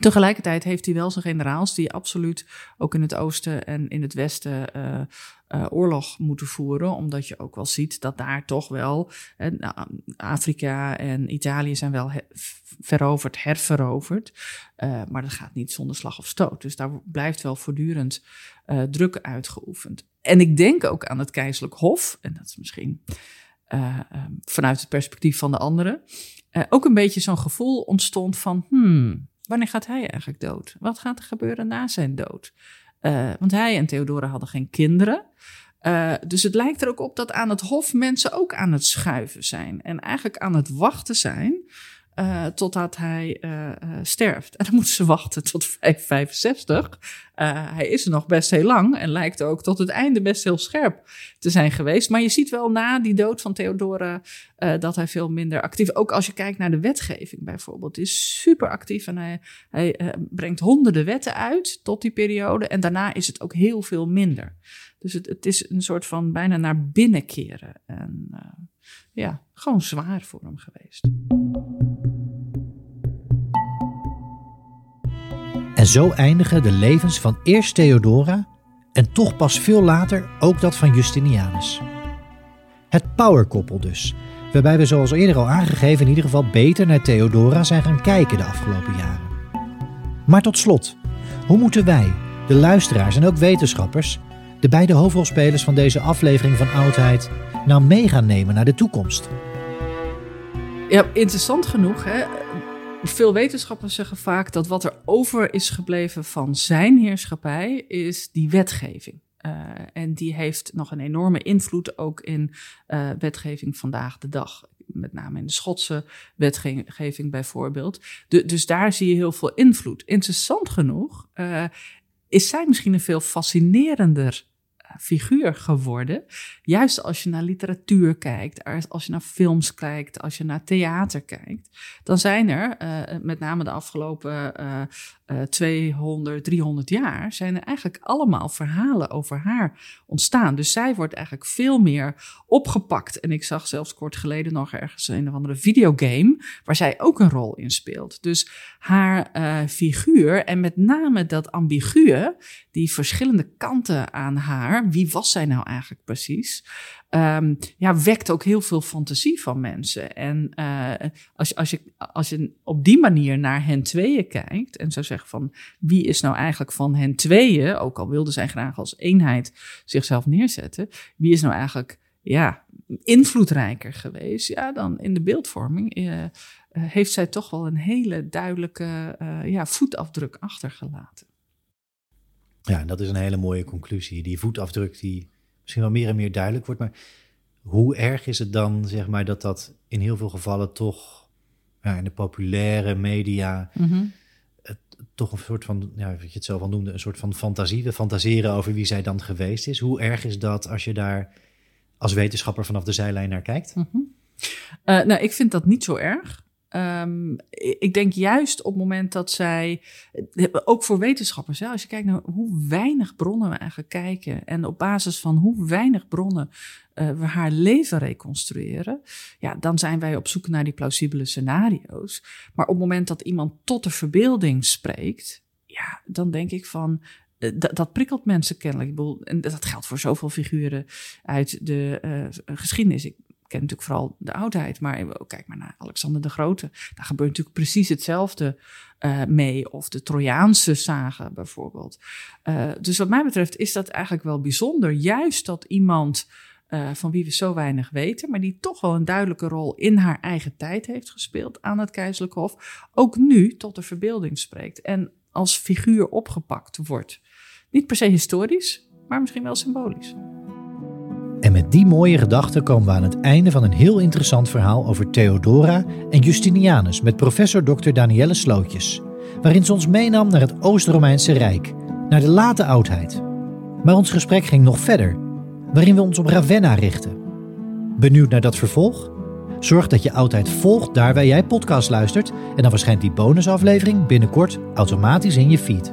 Tegelijkertijd heeft hij wel zijn generaals die absoluut ook in het oosten en in het westen uh, uh, oorlog moeten voeren. Omdat je ook wel ziet dat daar toch wel uh, Afrika en Italië zijn wel veroverd, herveroverd. maar dat gaat niet zonder slag of stoot. Dus daar blijft wel voortdurend druk uitgeoefend. En ik denk ook aan het keizerlijk hof. En dat is misschien um, vanuit het perspectief van de anderen. ook een beetje zo'n gevoel ontstond van... Hmm, Wanneer gaat hij eigenlijk dood? Wat gaat er gebeuren na zijn dood? Uh, want hij en Theodora hadden geen kinderen. Uh, dus het lijkt er ook op dat aan het hof mensen ook aan het schuiven zijn. En eigenlijk aan het wachten zijn uh, totdat hij uh, sterft. En dan moeten ze wachten tot 565. hij is er nog best heel lang en lijkt ook tot het einde best heel scherp te zijn geweest. Maar je ziet wel na die dood van Theodora dat hij veel minder actief Ook als je kijkt naar de wetgeving bijvoorbeeld. is super actief en hij, hij brengt honderden wetten uit tot die periode. En daarna is het ook heel veel minder. Dus het, is een soort van bijna naar binnen keren. En ja, gewoon zwaar voor hem geweest. En zo eindigen de levens van eerst Theodora en toch pas veel later ook dat van Justinianus. Het powerkoppel dus, waarbij we zoals eerder al aangegeven in ieder geval beter naar Theodora zijn gaan kijken de afgelopen jaren. Maar tot slot, hoe moeten wij, de luisteraars en ook wetenschappers, de beide hoofdrolspelers van deze aflevering van Oudheid, nou mee gaan nemen naar de toekomst? Ja, interessant genoeg. Hè? Veel wetenschappers zeggen vaak dat wat er over is gebleven van zijn heerschappij is die wetgeving. Uh, en die heeft nog een enorme invloed ook in uh, wetgeving vandaag de dag. Met name in de Schotse wetgeving bijvoorbeeld. Dus daar zie je heel veel invloed. Interessant genoeg uh, is zij misschien een veel fascinerender figuur geworden. Juist als je naar literatuur kijkt, als je naar films kijkt, als je naar theater kijkt, dan zijn er, uh, met name de afgelopen uh, uh, 200, 300 jaar, zijn er eigenlijk allemaal verhalen over haar ontstaan. Dus zij wordt eigenlijk veel meer opgepakt. En ik zag zelfs kort geleden nog ergens een of andere videogame waar zij ook een rol in speelt. Dus haar uh, figuur en met name dat ambiguë, die verschillende kanten aan haar, wie was zij nou eigenlijk precies? Um, ja, wekt ook heel veel fantasie van mensen. En uh, als, als, je, als je op die manier naar hen tweeën kijkt en zou zeggen van wie is nou eigenlijk van hen tweeën, ook al wilden zij graag als eenheid zichzelf neerzetten, wie is nou eigenlijk ja, invloedrijker geweest, ja, dan in de beeldvorming uh, heeft zij toch wel een hele duidelijke ja, voetafdruk achtergelaten. Ja, dat is een hele mooie conclusie. Die voetafdruk die misschien wel meer en meer duidelijk wordt. Maar hoe erg is het dan, zeg maar, dat dat in heel veel gevallen toch ja, in de populaire media mhm. het, toch een soort van, ja, wat je het zelf al noemde, een soort van fantasie. We fantaseren over wie zij dan geweest is. Hoe erg is dat als je daar als wetenschapper vanaf de zijlijn naar kijkt? Mm nou, ik vind dat niet zo erg. Um, ik denk juist op het moment dat zij, ook voor wetenschappers, hè, als je kijkt naar hoe weinig bronnen we eigenlijk kijken en op basis van hoe weinig bronnen uh, we haar leven reconstrueren, ja, dan zijn wij op zoek naar die plausibele scenario's. Maar op het moment dat iemand tot de verbeelding spreekt, ja, dan denk ik van, uh, dat prikkelt mensen kennelijk. En dat geldt voor zoveel figuren uit de uh, geschiedenis. Ken natuurlijk vooral de oudheid, maar kijk maar naar Alexander de Grote. Daar gebeurt natuurlijk precies hetzelfde uh, mee. Of de Trojaanse zagen bijvoorbeeld. Uh, dus wat mij betreft is dat eigenlijk wel bijzonder. Juist dat iemand uh, van wie we zo weinig weten, maar die toch wel een duidelijke rol in haar eigen tijd heeft gespeeld aan het keizerlijk hof, ook nu tot de verbeelding spreekt en als figuur opgepakt wordt. Niet per se historisch, maar misschien wel symbolisch. En met die mooie gedachten komen we aan het einde van een heel interessant verhaal over Theodora en Justinianus met professor Dr. Danielle Slootjes, waarin ze ons meenam naar het Oost-Romeinse Rijk, naar de late oudheid. Maar ons gesprek ging nog verder, waarin we ons op Ravenna richten. Benieuwd naar dat vervolg? Zorg dat je oudheid volgt daar waar jij podcast luistert en dan verschijnt die bonusaflevering binnenkort automatisch in je feed.